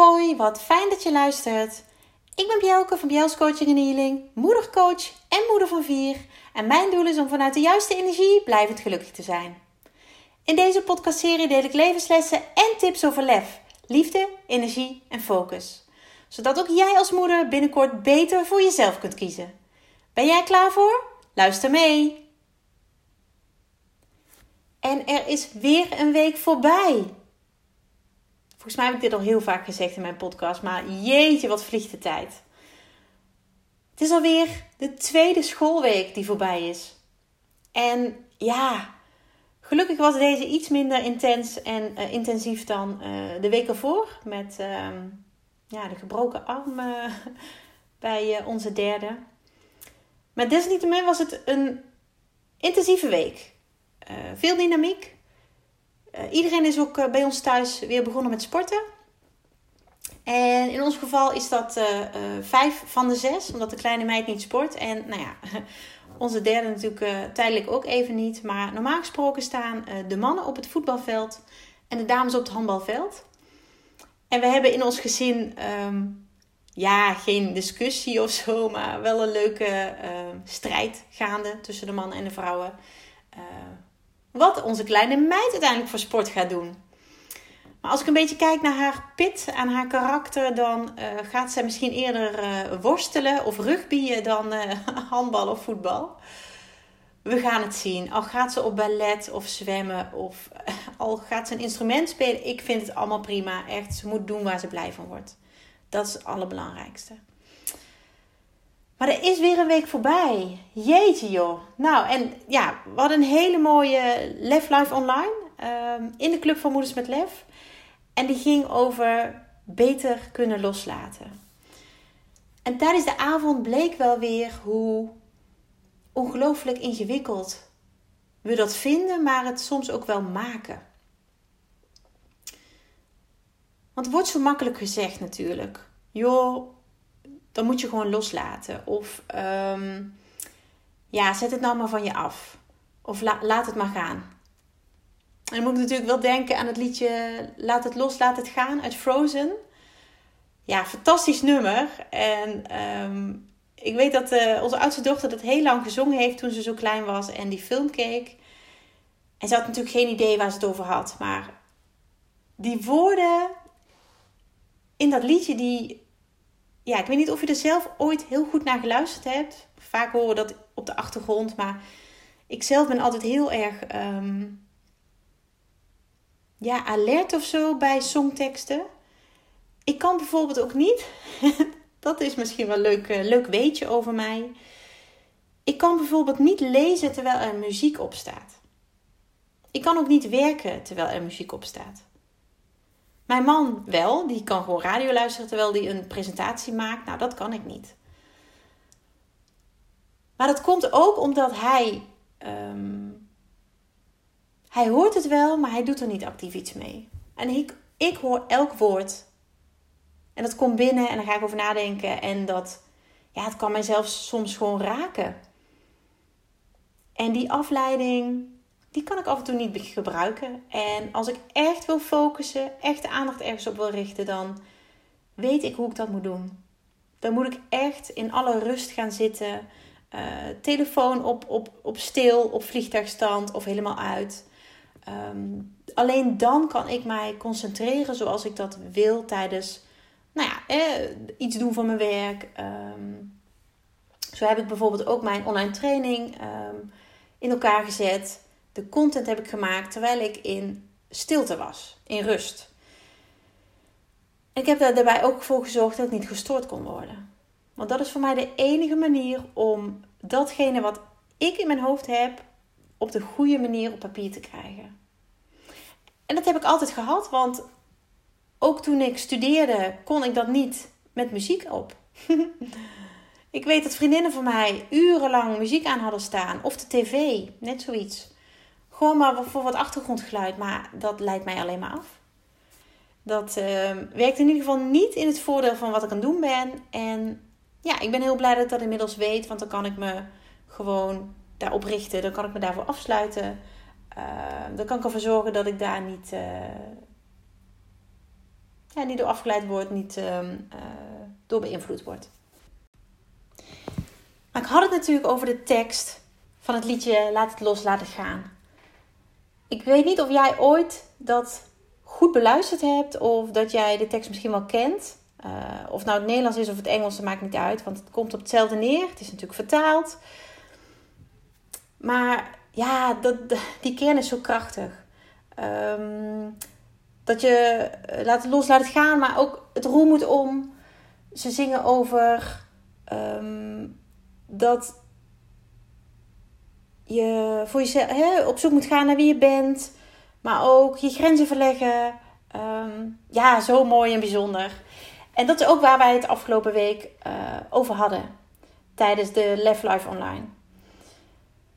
hoi, wat fijn dat je luistert. Ik ben Bjelke van Bjels Coaching en Healing, moedercoach en moeder van vier. En mijn doel is om vanuit de juiste energie blijvend gelukkig te zijn. In deze podcastserie deel ik levenslessen en tips over lef, liefde, energie en focus. Zodat ook jij als moeder binnenkort beter voor jezelf kunt kiezen. Ben jij klaar voor? Luister mee! En er is weer een week voorbij. Volgens mij heb ik dit al heel vaak gezegd in mijn podcast, maar jeetje, wat vliegt de tijd. Het is alweer de tweede schoolweek die voorbij is. En ja, gelukkig was deze iets minder intens en uh, intensief dan uh, de week ervoor. Met uh, ja, de gebroken arm eh, bij onze derde. Maar desalniettemin was het een intensieve week. veel dynamiek, iedereen is ook uh, bij ons thuis weer begonnen met sporten. En in ons geval is dat uh, vijf van de zes, omdat de kleine meid niet sport. En nou ja, onze derde natuurlijk tijdelijk ook even niet. Maar normaal gesproken staan de mannen op het voetbalveld en de dames op het handbalveld. En we hebben in ons gezin, um, ja, geen discussie of zo, maar wel een leuke strijd gaande tussen de mannen en de vrouwen wat onze kleine meid uiteindelijk voor sport gaat doen. Maar als ik een beetje kijk naar haar pit, aan haar karakter, dan uh, gaat zij misschien eerder uh, worstelen of rugbyen dan uh, handbal of voetbal. We gaan het zien. Al gaat ze op ballet of zwemmen of al gaat ze een instrument spelen. Ik vind het allemaal prima. Echt, ze moet doen waar ze blij van wordt. Dat is het allerbelangrijkste. Maar er is weer een week voorbij. Jeetje joh. Nou, en ja, we hadden een hele mooie Lef Live Online. Um, in de Club van Moeders met Lef. En die ging over beter kunnen loslaten. En tijdens de avond bleek wel weer hoe ongelooflijk ingewikkeld we dat vinden, maar het soms ook wel maken. Want het wordt zo makkelijk gezegd natuurlijk. Joh, dan moet je gewoon loslaten. Of um, ja, zet het nou maar van je af. Of laat het maar gaan. En dan moet natuurlijk wel denken aan het liedje Laat het los, laat het gaan uit Frozen. Ja, fantastisch nummer. En um, ik weet dat uh, onze oudste dochter dat heel lang gezongen heeft toen ze zo klein was en die film keek. En ze had natuurlijk geen idee waar ze het over had. Maar die woorden in dat liedje, die, ja, ik weet niet of je er zelf ooit heel goed naar geluisterd hebt. Vaak horen we dat op de achtergrond, maar ik zelf ben altijd heel erg um, ja, alert of zo bij songteksten. Ik kan bijvoorbeeld ook niet, dat is misschien wel een leuk, uh, leuk weetje over mij. Ik kan bijvoorbeeld niet lezen terwijl er muziek op staat. Ik kan ook niet werken terwijl er muziek op staat. Mijn man wel, die kan gewoon radio luisteren terwijl hij een presentatie maakt. Nou, dat kan ik niet. Maar dat komt ook omdat hij. Um, hij hoort het wel, maar hij doet er niet actief iets mee. En ik, ik hoor elk woord. En dat komt binnen en dan ga ik over nadenken. En dat, ja, het kan mij zelfs soms gewoon raken. En die afleiding, die kan ik af en toe niet gebruiken. En als ik echt wil focussen, echt de aandacht ergens op wil richten, dan weet ik hoe ik dat moet doen. Dan moet ik echt in alle rust gaan zitten. Uh, telefoon op, op, op stil, op vliegtuigstand of helemaal uit. Um, alleen dan kan ik mij concentreren zoals ik dat wil tijdens nou ja, eh, iets doen van mijn werk. Um, zo heb ik bijvoorbeeld ook mijn online training um, in elkaar gezet. De content heb ik gemaakt terwijl ik in stilte was, in rust. Ik heb er daarbij ook voor gezorgd dat ik niet gestoord kon worden. Want dat is voor mij de enige manier om datgene wat ik in mijn hoofd heb op de goede manier op papier te krijgen. En dat heb ik altijd gehad, want ook toen ik studeerde kon ik dat niet met muziek op. ik weet dat vriendinnen van mij urenlang muziek aan hadden staan of de tv, net zoiets. Gewoon maar voor wat achtergrondgeluid, maar dat leidt mij alleen maar af. Dat uh, werkt in ieder geval niet in het voordeel van wat ik aan het doen ben. En ja, ik ben heel blij dat ik dat inmiddels weet, want dan kan ik me gewoon daarop richten. Dan kan ik me daarvoor afsluiten. Uh, dan kan ik ervoor zorgen dat ik daar niet, uh, ja, niet door afgeleid wordt, niet ehm, eh, door beïnvloed wordt. Maar ik had het natuurlijk over de tekst van het liedje Laat het los, laat het gaan. Ik weet niet of jij ooit dat goed beluisterd hebt of dat jij de tekst misschien wel kent. Uh, of nou het Nederlands is of het Engels, dat maakt niet uit, want het komt op hetzelfde neer. Het is natuurlijk vertaald. Maar ja, dat, die kern is zo krachtig. Um, dat je eh, laat het los, laat het gaan, maar ook het roer moet om. Ze zingen over um, dat je voor jezelf hè, op zoek moet gaan naar wie je bent, maar ook je grenzen verleggen. Um, ja, zo mooi en bijzonder. En dat is ook waar wij het afgelopen week uh, over hadden tijdens de Left Life Online.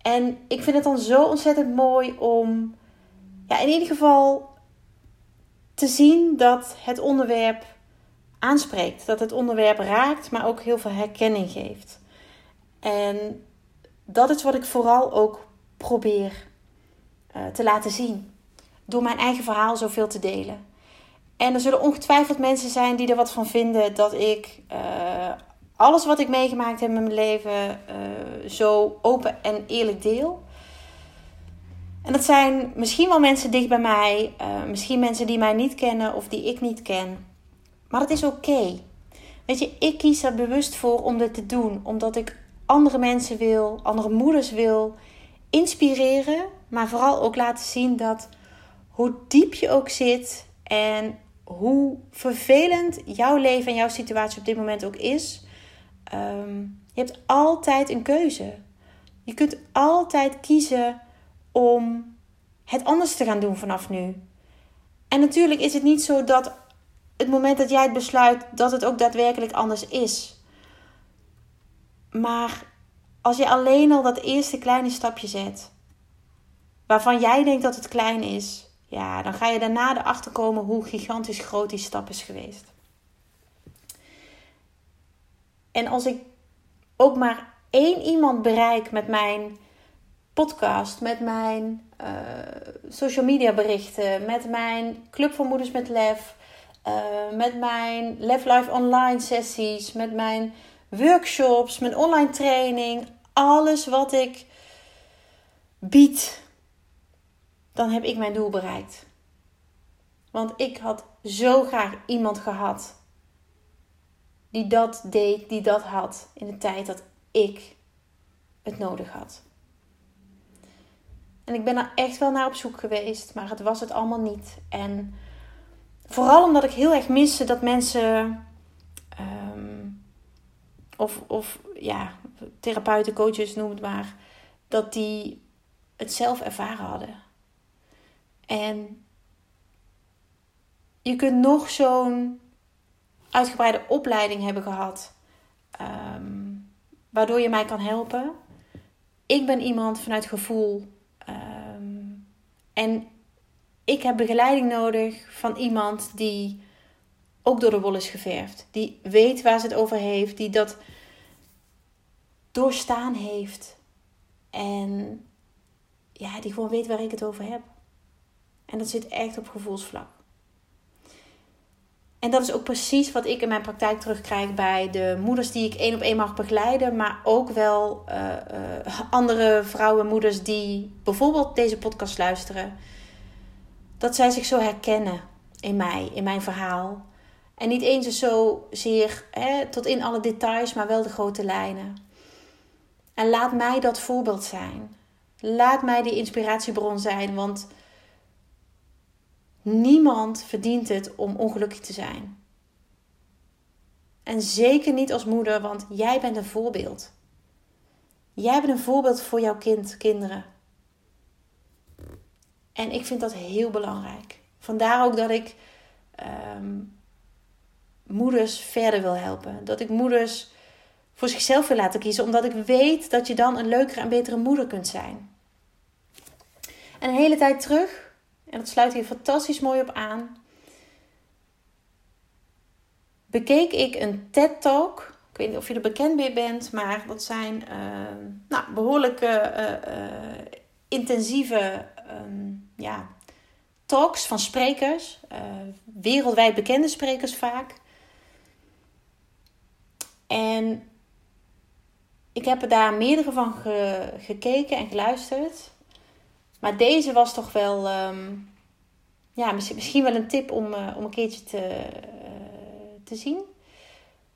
En ik vind het dan zo ontzettend mooi om, ja, in ieder geval te zien dat het onderwerp aanspreekt. Dat het onderwerp raakt, maar ook heel veel herkenning geeft. En dat is wat ik vooral ook probeer uh, te laten zien. Door mijn eigen verhaal zoveel te delen. En er zullen ongetwijfeld mensen zijn die er wat van vinden dat ik uh, alles wat ik meegemaakt heb in mijn leven uh, zo open en eerlijk deel. En dat zijn misschien wel mensen dicht bij mij, misschien mensen die mij niet kennen of die ik niet ken. Maar het is oké. Weet je, ik kies er bewust voor om dit te doen, omdat ik andere mensen wil, andere moeders wil inspireren, maar vooral ook laten zien dat hoe diep je ook zit en hoe vervelend jouw leven en jouw situatie op dit moment ook is, um, je hebt altijd een keuze. Je kunt altijd kiezen om het anders te gaan doen vanaf nu. En natuurlijk is het niet zo dat het moment dat jij het besluit, dat het ook daadwerkelijk anders is. Maar als je alleen al dat eerste kleine stapje zet, waarvan jij denkt dat het klein is, ja, dan ga je daarna erachter komen hoe gigantisch groot die stap is geweest. En als ik ook maar één iemand bereik met mijn podcast, met mijn uh, social media berichten, met mijn Club voor Moeders met Lef, uh, met mijn Lef Life online sessies, met mijn workshops, mijn online training, alles wat ik bied, dan heb ik mijn doel bereikt. Want ik had zo graag iemand gehad die dat deed, die dat had in de tijd dat ik het nodig had. En ik ben er echt wel naar op zoek geweest, maar het was het allemaal niet. En vooral omdat ik heel erg miste dat mensen, of, of ja, therapeuten, coaches, noem het maar, dat die het zelf ervaren hadden. En je kunt nog zo'n uitgebreide opleiding hebben gehad, um, waardoor je mij kan helpen. Ik ben iemand vanuit gevoel Um, en ik heb begeleiding nodig van iemand die ook door de wol is geverfd. Die weet waar ze het over heeft. Die dat doorstaan heeft. En ja, die gewoon weet waar ik het over heb. En dat zit echt op gevoelsvlak. En dat is ook precies wat ik in mijn praktijk terugkrijg bij de moeders die ik één op één mag begeleiden. Maar ook wel uh, uh, andere vrouwen, moeders die bijvoorbeeld deze podcast luisteren. Dat zij zich zo herkennen in mij, in mijn verhaal. En niet eens zozeer hè, tot in alle details, maar wel de grote lijnen. En laat mij dat voorbeeld zijn. Laat mij die inspiratiebron zijn, want Niemand verdient het om ongelukkig te zijn. En zeker niet als moeder, want jij bent een voorbeeld. Jij bent een voorbeeld voor jouw kind, kinderen. En ik vind dat heel belangrijk. Vandaar ook dat ik um, moeders verder wil helpen. Dat ik moeders voor zichzelf wil laten kiezen, omdat ik weet dat je dan een leukere en betere moeder kunt zijn. En een hele tijd terug en dat sluit hier fantastisch mooi op aan. Bekeek ik een TED-talk. Ik weet niet of je er bekend mee bent, maar dat zijn uh, nou, behoorlijke uh, intensieve um, ja, talks van sprekers, uh, wereldwijd bekende sprekers vaak. En ik heb er daar meerdere van gekeken en geluisterd. Maar deze was toch wel, ehm, ja, misschien wel een tip om, uh, om een keertje te, uh, te zien.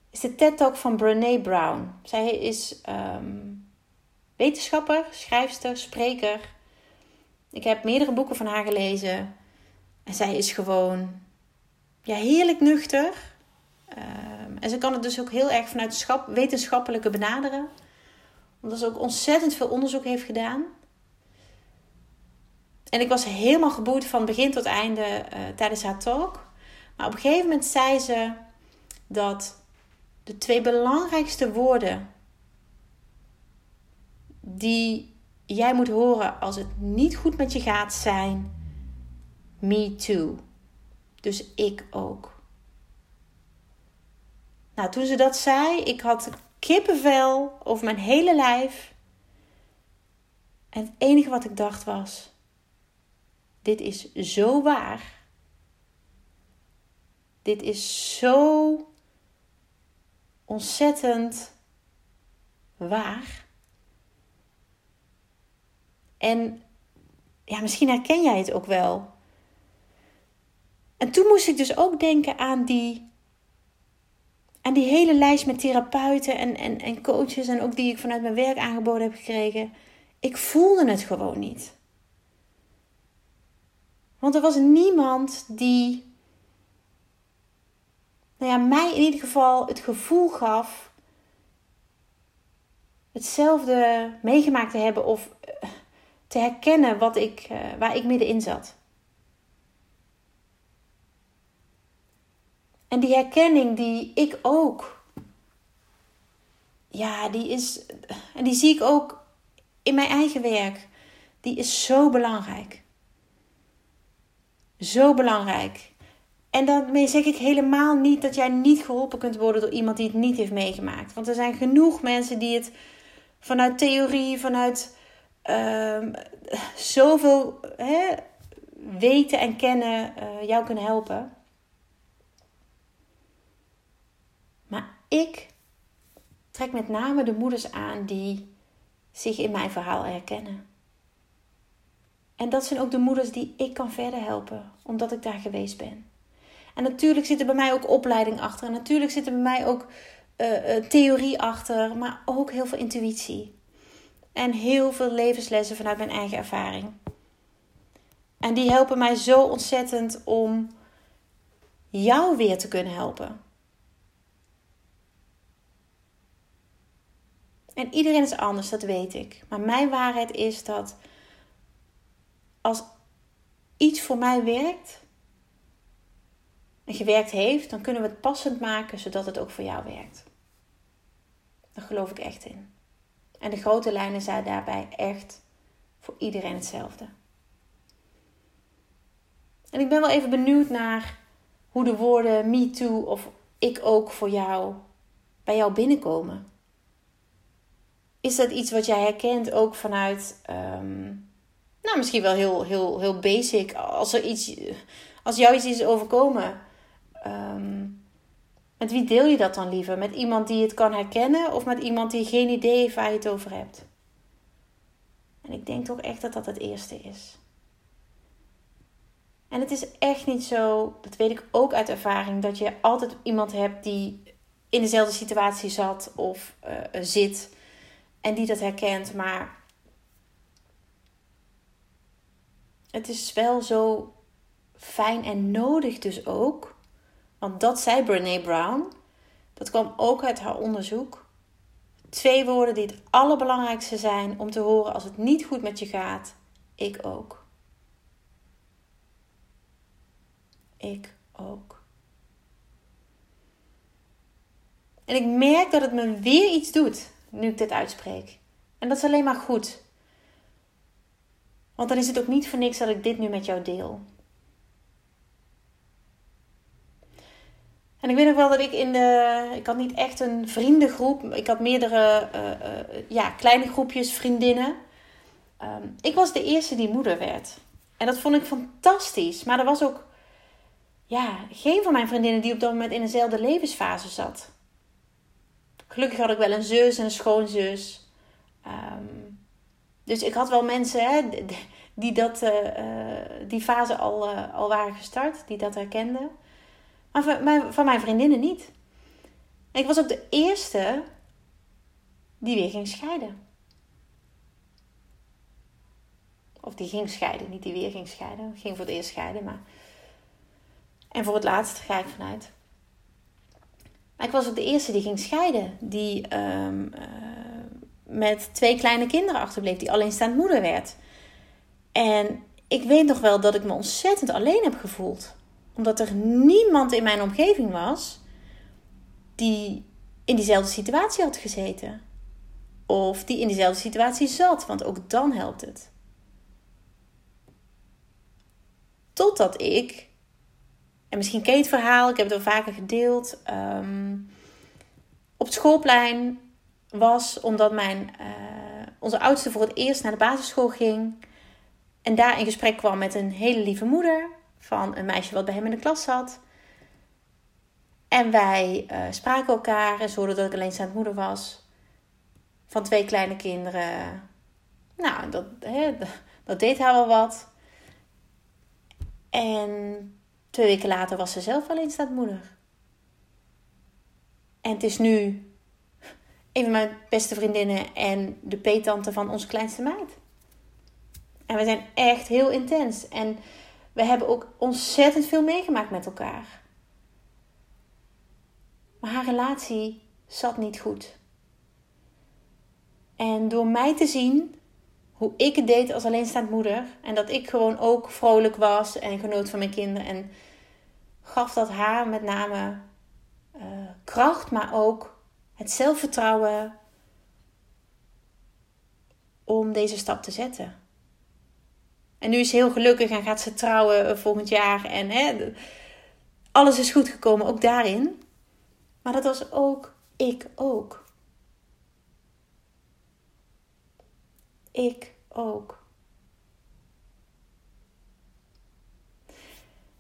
Is de TED Talk van Brene Brown. Zij is um, wetenschapper, schrijfster, spreker. Ik heb meerdere boeken van haar gelezen. En zij is gewoon ja, heerlijk nuchter. Um, en ze kan het dus ook heel erg vanuit schap, wetenschappelijke benaderen. Omdat ze ook ontzettend veel onderzoek heeft gedaan. En ik was helemaal geboeid van begin tot einde uh, tijdens haar talk. Maar op een gegeven moment zei ze dat de twee belangrijkste woorden die jij moet horen als het niet goed met je gaat zijn me too. Dus ik ook. Nou, toen ze dat zei, ik had kippenvel over mijn hele lijf. En het enige wat ik dacht was: dit is zo waar. Dit is zo ontzettend waar. En ja, misschien herken jij het ook wel. En toen moest ik dus ook denken aan die, aan die hele lijst met therapeuten en, en, en coaches en ook die ik vanuit mijn werk aangeboden heb gekregen. Ik voelde het gewoon niet. Want er was niemand die nou ja, mij in ieder geval het gevoel gaf hetzelfde meegemaakt te hebben of eh, te herkennen wat ik, uh, waar ik middenin zat. En die herkenning die ik ook, ja, die is, en die zie ik ook in mijn eigen werk, die is zo belangrijk. Zo belangrijk. En daarmee zeg ik helemaal niet dat jij niet geholpen kunt worden door iemand die het niet heeft meegemaakt. Want er zijn genoeg mensen die het vanuit theorie, vanuit uh, zoveel hè, weten en kennen uh, jou kunnen helpen. Maar ik trek met name de moeders aan die zich in mijn verhaal herkennen. En dat zijn ook de moeders die ik kan verder helpen, omdat ik daar geweest ben. En natuurlijk zit er bij mij ook opleiding achter. En natuurlijk zit er bij mij ook uh, theorie achter, maar ook heel veel intuïtie. En heel veel levenslessen vanuit mijn eigen ervaring. En die helpen mij zo ontzettend om jou weer te kunnen helpen. En iedereen is anders, dat weet ik. Maar mijn waarheid is dat als iets voor mij werkt en gewerkt heeft, dan kunnen we het passend maken zodat het ook voor jou werkt. Daar geloof ik echt in. En de grote lijnen zijn daarbij echt voor iedereen hetzelfde. En ik ben wel even benieuwd naar hoe de woorden me too of ik ook voor jou bij jou binnenkomen. Is dat iets wat jij herkent ook vanuit, um, nou misschien wel heel, heel, heel basic, als er iets, als jou iets is overkomen, um, met wie deel je dat dan liever? Met iemand die het kan herkennen of met iemand die geen idee heeft waar je het over hebt? En ik denk toch echt dat dat het eerste is. En het is echt niet zo, dat weet ik ook uit ervaring, dat je altijd iemand hebt die in dezelfde situatie zat of uh, zit en die dat herkent. Maar het is wel zo fijn en nodig dus ook want dat zei Brene Brown. Dat kwam ook uit haar onderzoek. Twee woorden die het allerbelangrijkste zijn om te horen als het niet goed met je gaat. Ik ook. Ik ook. En ik merk dat het me weer iets doet nu ik dit uitspreek. En dat is alleen maar goed. Want dan is het ook niet voor niks dat ik dit nu met jou deel. En ik weet nog wel dat ik in de. Ik had niet echt een vriendengroep. Ik had meerdere uh, uh, ja, kleine groepjes vriendinnen. Um, ik was de eerste die moeder werd. En dat vond ik fantastisch. Maar er was ook ja, geen van mijn vriendinnen die op dat moment in dezelfde levensfase zat. Gelukkig had ik wel een zus en een schoonzus. Um, dus ik had wel mensen hè, die dat, uh, die fase al, uh, al waren gestart, die dat herkenden. Maar van mijn, van mijn vriendinnen niet. Ik was ook de eerste die weer ging scheiden. Of die ging scheiden, niet die weer ging scheiden. Ging voor het eerst scheiden, maar. En voor het laatst ga ik vanuit. Maar ik was ook de eerste die ging scheiden. Die um, uh, met twee kleine kinderen achterbleef. Die alleenstaand moeder werd. En ik weet nog wel dat ik me ontzettend alleen heb gevoeld. Omdat er niemand in mijn omgeving was die in diezelfde situatie had gezeten. Of die in diezelfde situatie zat, want ook dan helpt het. Totdat ik, en misschien ken je het verhaal, ik heb het al vaker gedeeld, um, op het schoolplein was omdat mijn, uh, onze oudste voor het eerst naar de basisschool ging. En daar in gesprek kwam met een hele lieve moeder van een meisje wat bij hem in de klas zat. En wij uh, spraken elkaar en ze hoorden dat ik alleenstaand moeder was. Van twee kleine kinderen. Nou, dat, dat deed haar wel wat. En twee weken later was ze zelf alleenstaand moeder. En het is nu een van mijn beste vriendinnen en de peetante van onze kleinste meid. En we zijn echt heel intens. En we hebben ook ontzettend veel meegemaakt met elkaar. Maar haar relatie zat niet goed. En door mij te zien hoe ik het deed als alleenstaand moeder. En dat ik gewoon ook vrolijk was en genoot van mijn kinderen. En gaf dat haar met name uh, kracht, maar ook het zelfvertrouwen om deze stap te zetten. En nu is ze heel gelukkig en gaat ze trouwen eh, volgend jaar. En hè, alles is goed gekomen, ook daarin. Maar dat was ook ik ook. Ik ook.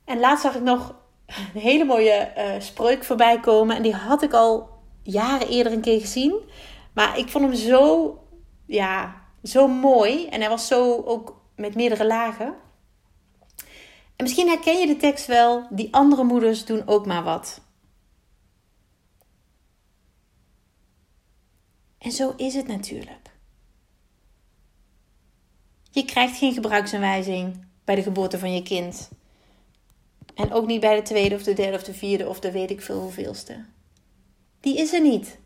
En laatst zag ik nog een hele mooie uh, spreuk voorbij komen. En die had ik al jaren eerder een keer gezien. Maar ik vond hem zo, ja, zo mooi. En hij was zo ook met meerdere lagen. En misschien herken je de tekst wel. Die andere moeders doen ook maar wat. En zo is het natuurlijk. Je krijgt geen gebruiksaanwijzing bij de geboorte van je kind. En ook niet bij de tweede of de derde of de vierde of de weet ik veel hoeveelste. Die is er niet.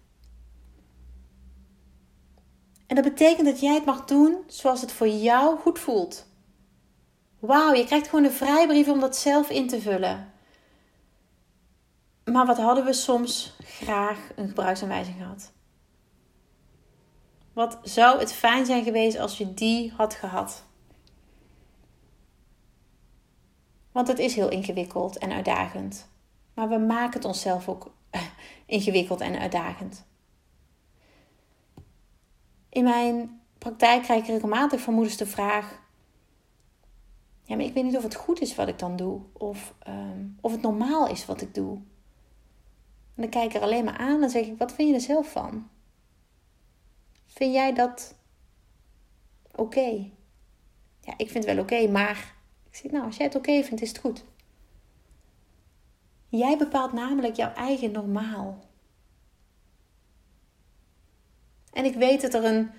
En dat betekent dat jij het mag doen zoals het voor jou goed voelt. Wauw, je krijgt gewoon een vrijbrief om dat zelf in te vullen. Maar wat hadden we soms graag een gebruiksaanwijzing gehad? Wat zou het fijn zijn geweest als je die had gehad? Want het is heel ingewikkeld en uitdagend. Maar we maken het onszelf ook ingewikkeld en uitdagend. In mijn praktijk krijg ik regelmatig van moeders de vraag: Ja, maar ik weet niet of het goed is wat ik dan doe, of um, of het normaal is wat ik doe. En dan kijk ik er alleen maar aan en zeg ik: Wat vind je er zelf van? Vind jij dat oké? Ja, ik vind het wel oké, maar ik zeg: Nou, als jij het oké vindt, is het goed. Jij bepaalt namelijk jouw eigen normaal. En ik weet dat er een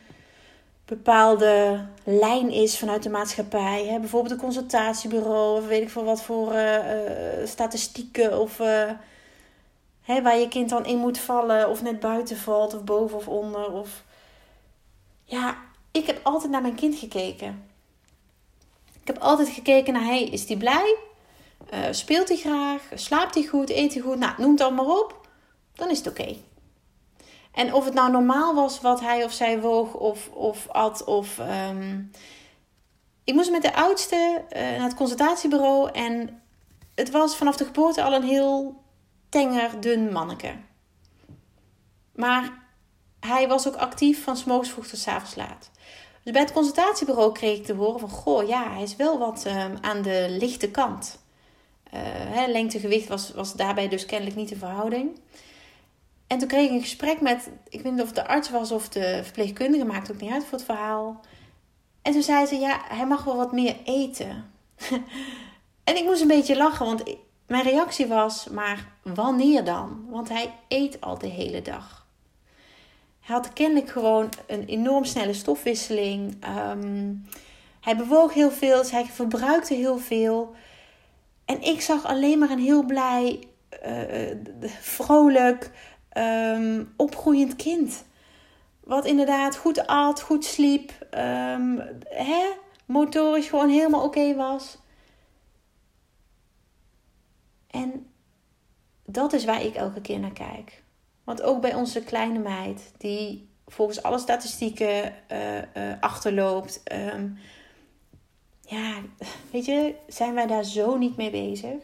bepaalde lijn is vanuit de maatschappij. Hè? Bijvoorbeeld een consultatiebureau of weet ik veel wat voor uh, uh, statistieken. Of uh, hè, waar je kind dan in moet vallen of net buiten valt of boven of onder. Of... Ja, ik heb altijd naar mijn kind gekeken. Ik heb altijd gekeken naar, hey, is die blij? speelt hij graag? Slaapt hij goed? Eet hij goed? Nou, noem het allemaal op. Dan is het oké. En of het nou normaal was wat hij of zij woog of, of at of... Um... Ik moest met de oudste uh, naar het consultatiebureau en het was vanaf de geboorte al een heel tenger, dun manneke. Maar hij was ook actief van s vroeg tot s avonds laat. Dus bij het consultatiebureau kreeg ik te horen van... Goh, ja, hij is wel wat ehm, aan de lichte kant. Uh, hè, lengte-gewicht was, was daarbij dus kennelijk niet de verhouding. En toen kreeg ik een gesprek met... Ik weet niet of het de arts was of de verpleegkundige. Maakt ook niet uit voor het verhaal. En toen zei ze, ja, hij mag wel wat meer eten. en ik moest een beetje lachen, want mijn reactie was, maar wanneer dan? Want hij eet al de hele dag. Had kennelijk gewoon een enorm snelle stofwisseling. Ehm, hij bewoog heel veel, dus hij verbruikte heel veel. En ik zag alleen maar een heel blij, uh, vrolijk, um, opgroeiend kind. Wat inderdaad goed at, goed sliep, um, hè, motorisch gewoon helemaal oké was. En dat is waar ik elke keer naar kijk. Want ook bij onze kleine meid, die volgens alle statistieken uh, uh, achterloopt. Um, ja, weet je, zijn wij daar zo niet mee bezig?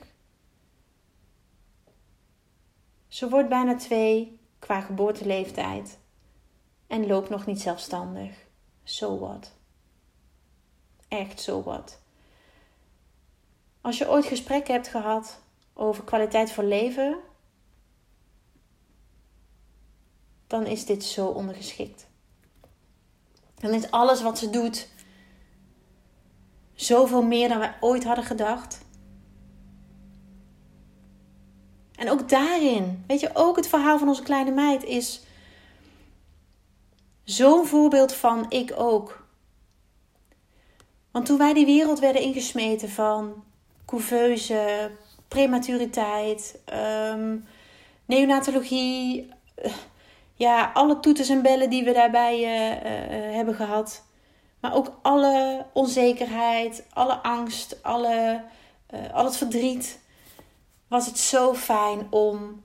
Ze wordt bijna twee qua geboorteleeftijd en loopt nog niet zelfstandig. So what? Echt so what? Als je ooit gesprekken hebt gehad over kwaliteit van leven, dan is dit zo ondergeschikt. Dan is alles wat ze doet zoveel meer dan wij ooit hadden gedacht. En ook daarin, weet je, ook het verhaal van onze kleine meid is zo'n voorbeeld van ik ook. Want toen wij die wereld werden ingesmeten van couveuse, prematuriteit, um, neonatologie, eh, ja, alle toeters en bellen die we daarbij uh, uh, hebben gehad. Maar ook alle onzekerheid, alle angst, alle, al het verdriet. Was het zo fijn om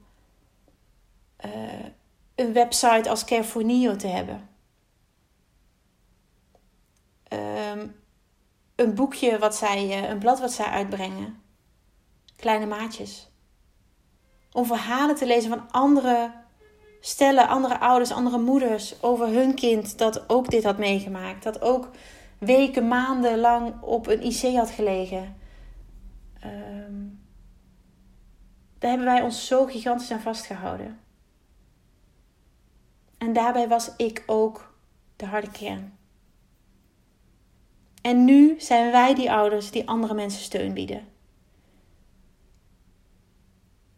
een website als Care for Neo te hebben. Ehm, een boekje wat zij, een blad wat zij uitbrengen kleine maatjes. Om verhalen te lezen van andere stellen, andere ouders, andere moeders over hun kind dat ook dit had meegemaakt. Dat ook weken, maanden lang op een IC had gelegen. Um, daar hebben wij ons zo gigantisch aan vastgehouden. En daarbij was ik ook de harde kern. En nu zijn wij die ouders die andere mensen steun bieden.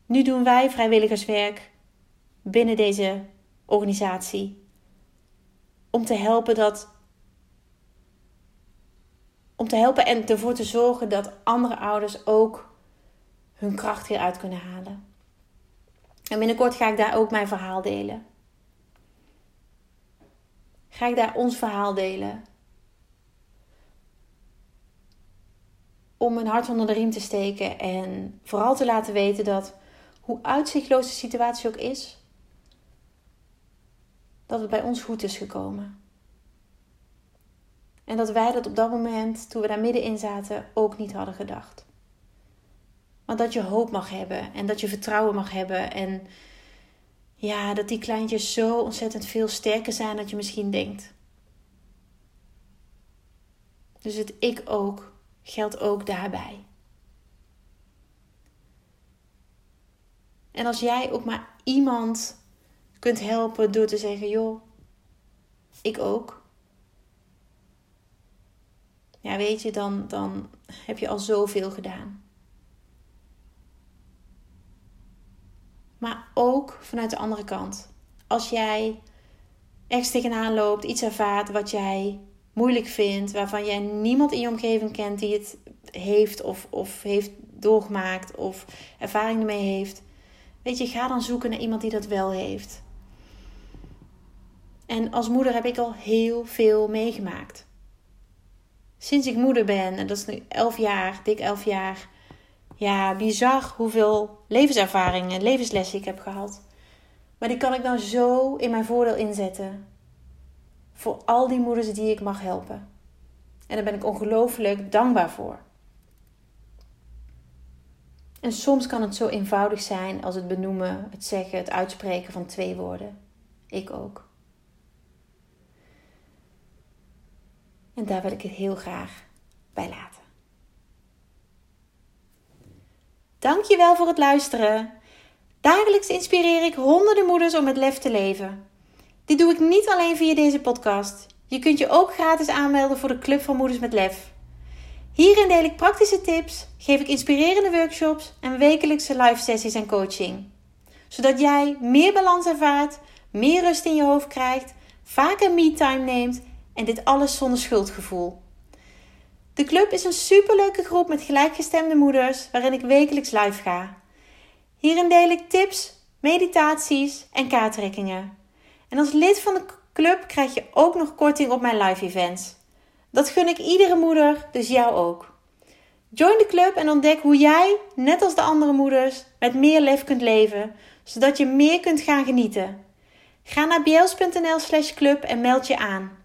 Nu doen wij vrijwilligerswerk binnen deze organisatie om te helpen dat om te helpen en ervoor te zorgen dat andere ouders ook hun kracht weer uit kunnen halen. En binnenkort ga ik daar ook mijn verhaal delen. Ga ik daar ons verhaal delen. Om mijn hart onder de riem te steken en vooral te laten weten dat hoe uitzichtloos de situatie ook is, dat het bij ons goed is gekomen. En dat wij dat op dat moment, toen we daar middenin zaten, ook niet hadden gedacht. Maar dat je hoop mag hebben en dat je vertrouwen mag hebben. En ja, dat die kleintjes zo ontzettend veel sterker zijn dan je misschien denkt. Dus het ik ook geldt ook daarbij. En als jij ook maar iemand kunt helpen door te zeggen: joh, ik ook. Ja, weet je, dan, dan heb je al zoveel gedaan. Maar ook vanuit de andere kant. Als jij ergens tegenaan loopt, iets ervaart wat jij moeilijk vindt, waarvan jij niemand in je omgeving kent die het heeft of, of heeft doorgemaakt of ervaring ermee heeft, Weet je, ga dan zoeken naar iemand die dat wel heeft. En als moeder heb ik al heel veel meegemaakt. Sinds ik moeder ben, en dat is nu elf jaar, dik elf jaar. Ja, bizar hoeveel levenservaringen en levenslessen ik heb gehad. Maar die kan ik nou zo in mijn voordeel inzetten. Voor al die moeders die ik mag helpen. En daar ben ik ongelooflijk dankbaar voor. En soms kan het zo eenvoudig zijn als het benoemen, het zeggen, het uitspreken van twee woorden. Ik ook. En daar wil ik het heel graag bij laten. Dankjewel voor het luisteren. Dagelijks inspireer ik honderden moeders om met lef te leven. Dit doe ik niet alleen via deze podcast. Je kunt je ook gratis aanmelden voor de Club van Moeders met Lef. Hierin deel ik praktische tips, geef ik inspirerende workshops en wekelijkse live sessies en coaching. Zodat jij meer balans ervaart, meer rust in je hoofd krijgt, vaker me-time neemt en dit alles zonder schuldgevoel. De club is een superleuke groep met gelijkgestemde moeders waarin ik wekelijks live ga. Hierin deel ik tips, meditaties en kaarttrekkingen. En als lid van de club krijg je ook nog korting op mijn live events. Dat gun ik iedere moeder, dus jou ook. Join de club en ontdek hoe jij, net als de andere moeders, met meer lef kunt leven, zodat je meer kunt gaan genieten. Ga naar bjels.nl/slash club en meld je aan.